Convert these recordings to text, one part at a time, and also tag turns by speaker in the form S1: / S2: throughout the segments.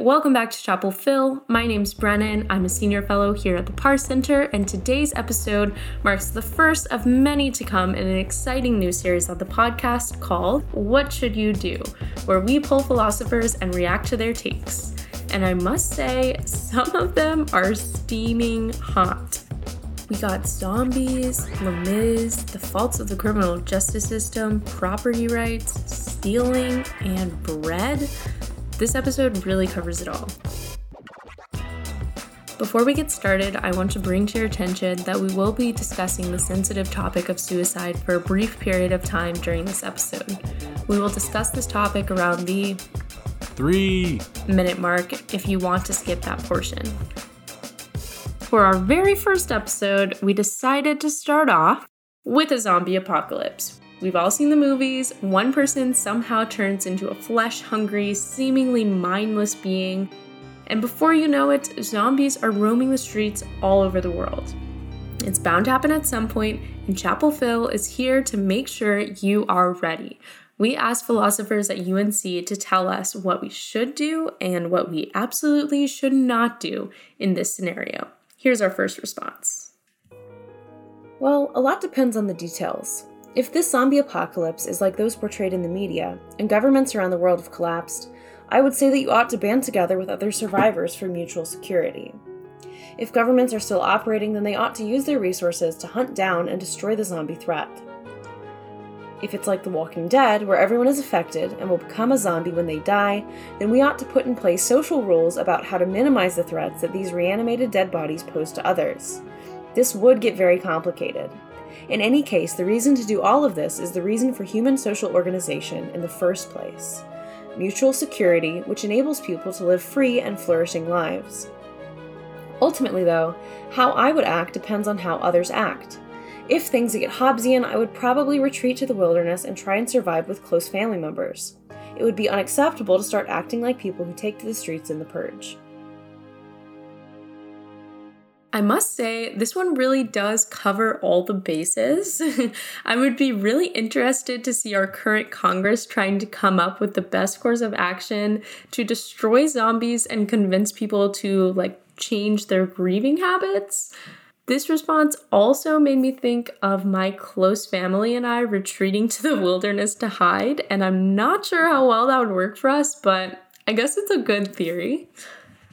S1: Welcome back to Chapel Phil. My name's Brennan. I'm a senior fellow here at the Parr Center, and today's episode marks the first of many to come in an exciting new series of the podcast called What Should You Do, where we pull philosophers and react to their takes. And I must say, some of them are steaming hot. We got zombies, Les the faults of the criminal justice system, property rights, stealing, and bread. This episode really covers it all. Before we get started, I want to bring to your attention that we will be discussing the sensitive topic of suicide for a brief period of time during this episode. We will discuss this topic around the
S2: three
S1: minute mark if you want to skip that portion. For our very first episode, we decided to start off with a zombie apocalypse. We've all seen the movies. One person somehow turns into a flesh hungry, seemingly mindless being, and before you know it, zombies are roaming the streets all over the world. It's bound to happen at some point, and Chapel Phil is here to make sure you are ready. We asked philosophers at UNC to tell us what we should do and what we absolutely should not do in this scenario. Here's our first response.
S3: Well, a lot depends on the details. If this zombie apocalypse is like those portrayed in the media, and governments around the world have collapsed, I would say that you ought to band together with other survivors for mutual security. If governments are still operating, then they ought to use their resources to hunt down and destroy the zombie threat. If it's like The Walking Dead, where everyone is affected and will become a zombie when they die, then we ought to put in place social rules about how to minimize the threats that these reanimated dead bodies pose to others. This would get very complicated. In any case, the reason to do all of this is the reason for human social organization in the first place mutual security, which enables people to live free and flourishing lives. Ultimately, though, how I would act depends on how others act. If things get Hobbesian, I would probably retreat to the wilderness and try and survive with close family members. It would be unacceptable to start acting like people who take to the streets in the purge.
S1: I must say, this one really does cover all the bases. I would be really interested to see our current Congress trying to come up with the best course of action to destroy zombies and convince people to like change their grieving habits. This response also made me think of my close family and I retreating to the wilderness to hide, and I'm not sure how well that would work for us, but I guess it's a good theory.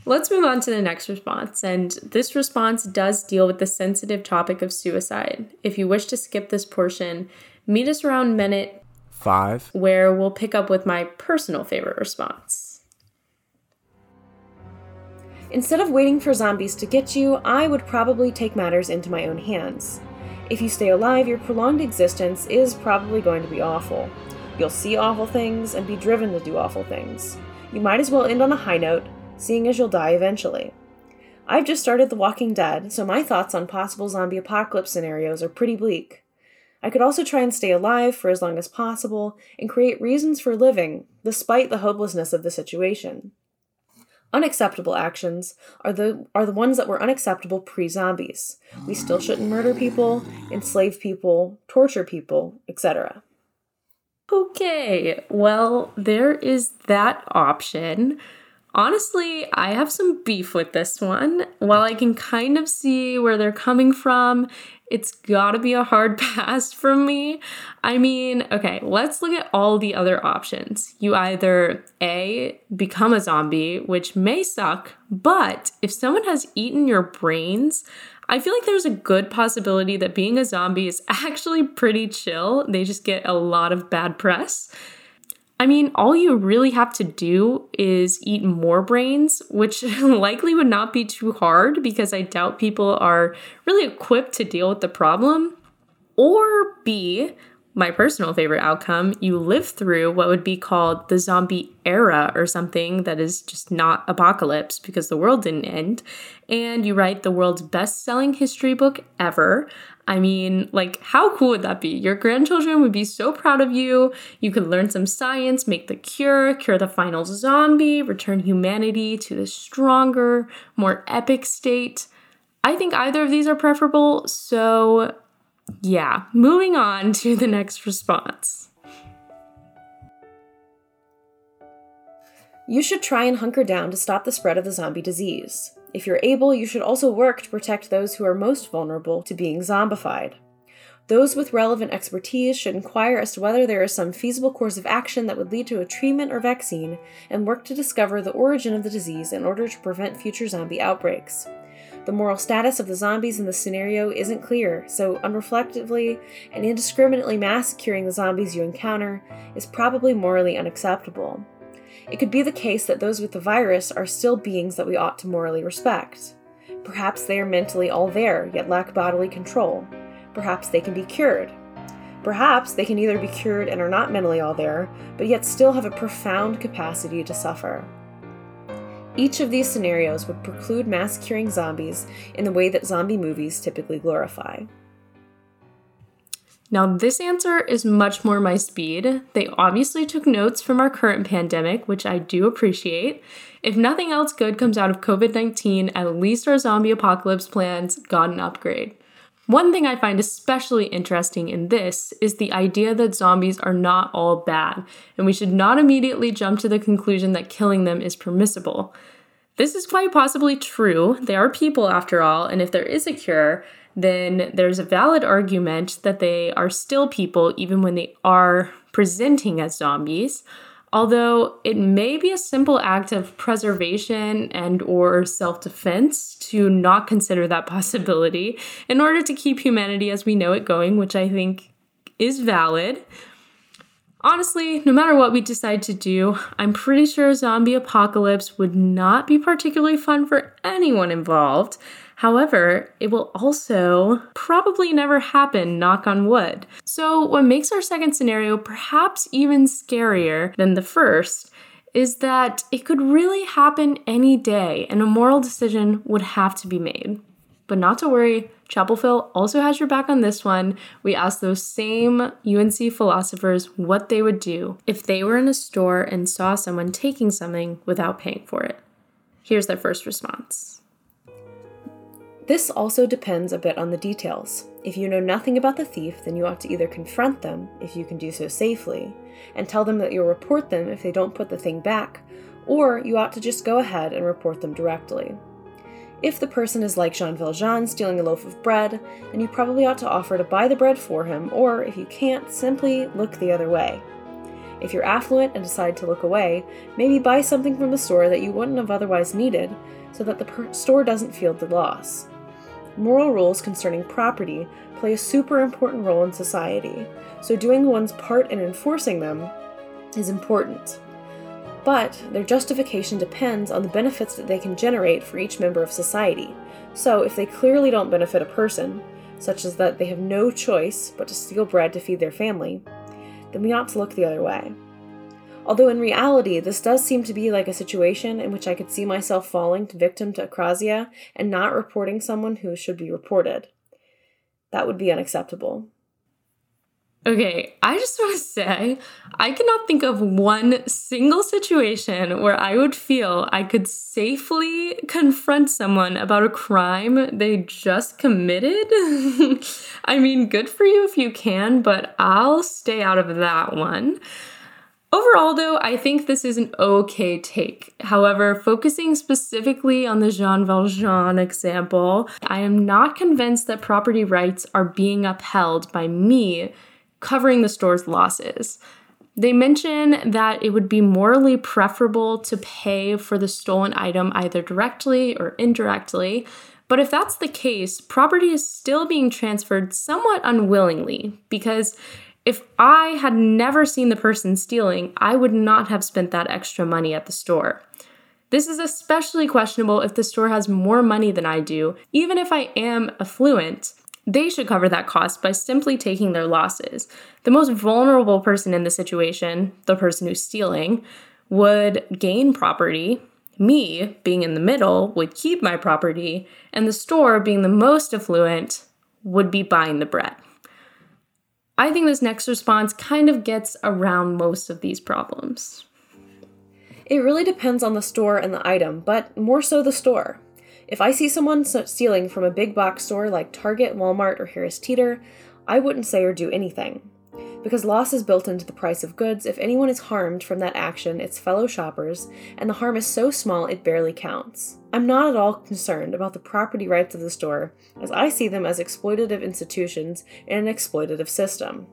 S1: Let's move on to the next response. And this response does deal with the sensitive topic of suicide. If you wish to skip this portion, meet us around minute
S2: five,
S1: where we'll pick up with my personal favorite response.
S3: Instead of waiting for zombies to get you, I would probably take matters into my own hands. If you stay alive, your prolonged existence is probably going to be awful. You'll see awful things and be driven to do awful things. You might as well end on a high note, seeing as you'll die eventually. I've just started The Walking Dead, so my thoughts on possible zombie apocalypse scenarios are pretty bleak. I could also try and stay alive for as long as possible and create reasons for living, despite the hopelessness of the situation. Unacceptable actions are the are the ones that were unacceptable pre-zombies. We still shouldn't murder people, enslave people, torture people, etc.
S1: Okay, well, there is that option. Honestly, I have some beef with this one. While I can kind of see where they're coming from, it's gotta be a hard pass from me. I mean, okay, let's look at all the other options. You either A, become a zombie, which may suck, but if someone has eaten your brains, I feel like there's a good possibility that being a zombie is actually pretty chill. They just get a lot of bad press. I mean, all you really have to do is eat more brains, which likely would not be too hard because I doubt people are really equipped to deal with the problem. Or B, my personal favorite outcome, you live through what would be called the zombie era or something that is just not apocalypse because the world didn't end, and you write the world's best selling history book ever. I mean, like, how cool would that be? Your grandchildren would be so proud of you. You could learn some science, make the cure, cure the final zombie, return humanity to the stronger, more epic state. I think either of these are preferable, so yeah, moving on to the next response.
S3: You should try and hunker down to stop the spread of the zombie disease. If you're able, you should also work to protect those who are most vulnerable to being zombified. Those with relevant expertise should inquire as to whether there is some feasible course of action that would lead to a treatment or vaccine and work to discover the origin of the disease in order to prevent future zombie outbreaks. The moral status of the zombies in this scenario isn't clear, so unreflectively and indiscriminately massacring the zombies you encounter is probably morally unacceptable. It could be the case that those with the virus are still beings that we ought to morally respect. Perhaps they are mentally all there, yet lack bodily control. Perhaps they can be cured. Perhaps they can either be cured and are not mentally all there, but yet still have a profound capacity to suffer. Each of these scenarios would preclude mass curing zombies in the way that zombie movies typically glorify.
S1: Now, this answer is much more my speed. They obviously took notes from our current pandemic, which I do appreciate. If nothing else good comes out of COVID 19, at least our zombie apocalypse plans got an upgrade. One thing I find especially interesting in this is the idea that zombies are not all bad, and we should not immediately jump to the conclusion that killing them is permissible. This is quite possibly true. They are people after all, and if there is a cure, then there's a valid argument that they are still people even when they are presenting as zombies although it may be a simple act of preservation and or self-defense to not consider that possibility in order to keep humanity as we know it going which i think is valid. Honestly no matter what we decide to do i'm pretty sure a zombie apocalypse would not be particularly fun for anyone involved However, it will also probably never happen, knock on wood. So, what makes our second scenario perhaps even scarier than the first is that it could really happen any day and a moral decision would have to be made. But not to worry, Chapel Phil also has your back on this one. We asked those same UNC philosophers what they would do if they were in a store and saw someone taking something without paying for it. Here's their first response.
S3: This also depends a bit on the details. If you know nothing about the thief, then you ought to either confront them, if you can do so safely, and tell them that you'll report them if they don't put the thing back, or you ought to just go ahead and report them directly. If the person is like Jean Valjean stealing a loaf of bread, then you probably ought to offer to buy the bread for him, or if you can't, simply look the other way. If you're affluent and decide to look away, maybe buy something from the store that you wouldn't have otherwise needed, so that the per- store doesn't feel the loss. Moral rules concerning property play a super important role in society, so doing one's part in enforcing them is important. But their justification depends on the benefits that they can generate for each member of society. So, if they clearly don't benefit a person, such as that they have no choice but to steal bread to feed their family, then we ought to look the other way. Although in reality, this does seem to be like a situation in which I could see myself falling victim to acrasia and not reporting someone who should be reported. That would be unacceptable.
S1: Okay, I just want to say, I cannot think of one single situation where I would feel I could safely confront someone about a crime they just committed. I mean, good for you if you can, but I'll stay out of that one. Overall, though, I think this is an okay take. However, focusing specifically on the Jean Valjean example, I am not convinced that property rights are being upheld by me covering the store's losses. They mention that it would be morally preferable to pay for the stolen item either directly or indirectly, but if that's the case, property is still being transferred somewhat unwillingly because if I had never seen the person stealing, I would not have spent that extra money at the store. This is especially questionable if the store has more money than I do. Even if I am affluent, they should cover that cost by simply taking their losses. The most vulnerable person in the situation, the person who's stealing, would gain property. Me, being in the middle, would keep my property, and the store, being the most affluent, would be buying the bread. I think this next response kind of gets around most of these problems.
S3: It really depends on the store and the item, but more so the store. If I see someone stealing from a big box store like Target, Walmart, or Harris Teeter, I wouldn't say or do anything. Because loss is built into the price of goods, if anyone is harmed from that action, it's fellow shoppers, and the harm is so small it barely counts. I'm not at all concerned about the property rights of the store, as I see them as exploitative institutions in an exploitative system.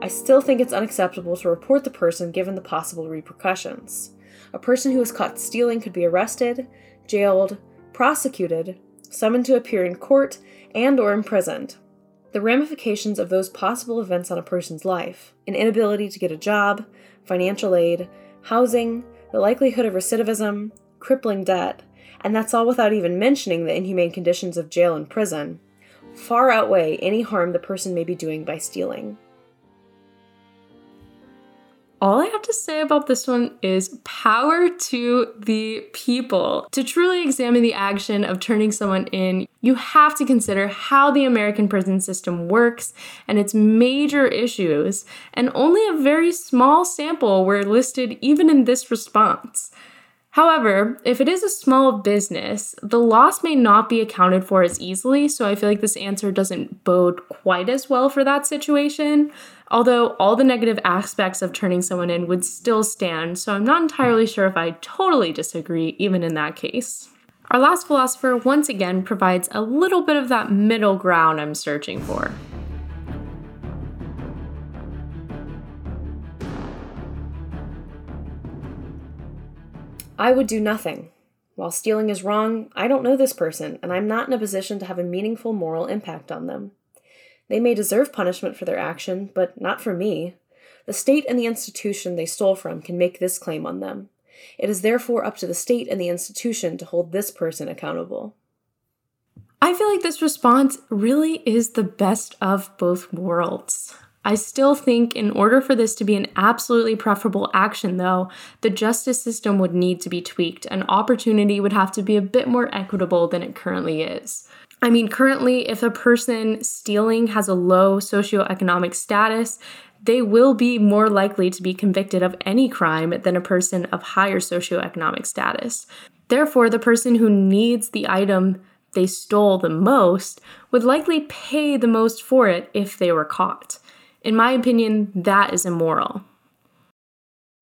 S3: I still think it's unacceptable to report the person given the possible repercussions. A person who is caught stealing could be arrested, jailed, prosecuted, summoned to appear in court, and or imprisoned. The ramifications of those possible events on a person's life, an inability to get a job, financial aid, housing, the likelihood of recidivism, crippling debt, and that's all without even mentioning the inhumane conditions of jail and prison, far outweigh any harm the person may be doing by stealing.
S1: All I have to say about this one is power to the people. To truly examine the action of turning someone in, you have to consider how the American prison system works and its major issues, and only a very small sample were listed even in this response. However, if it is a small business, the loss may not be accounted for as easily, so I feel like this answer doesn't bode quite as well for that situation. Although all the negative aspects of turning someone in would still stand, so I'm not entirely sure if I totally disagree, even in that case. Our last philosopher once again provides a little bit of that middle ground I'm searching for.
S3: I would do nothing. While stealing is wrong, I don't know this person, and I'm not in a position to have a meaningful moral impact on them. They may deserve punishment for their action, but not for me. The state and the institution they stole from can make this claim on them. It is therefore up to the state and the institution to hold this person accountable.
S1: I feel like this response really is the best of both worlds. I still think, in order for this to be an absolutely preferable action, though, the justice system would need to be tweaked and opportunity would have to be a bit more equitable than it currently is. I mean, currently, if a person stealing has a low socioeconomic status, they will be more likely to be convicted of any crime than a person of higher socioeconomic status. Therefore, the person who needs the item they stole the most would likely pay the most for it if they were caught. In my opinion, that is immoral.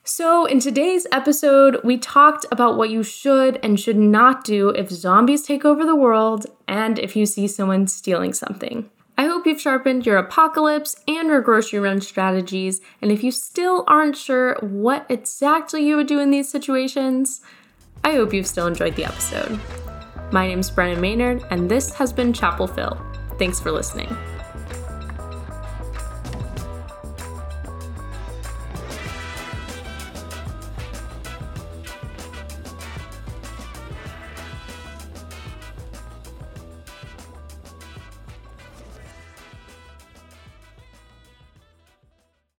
S1: So, in today's episode, we talked about what you should and should not do if zombies take over the world and if you see someone stealing something. I hope you've sharpened your apocalypse and your grocery run strategies, and if you still aren't sure what exactly you would do in these situations, I hope you've still enjoyed the episode. My name is Brennan Maynard, and this has been Chapel Phil. Thanks for listening.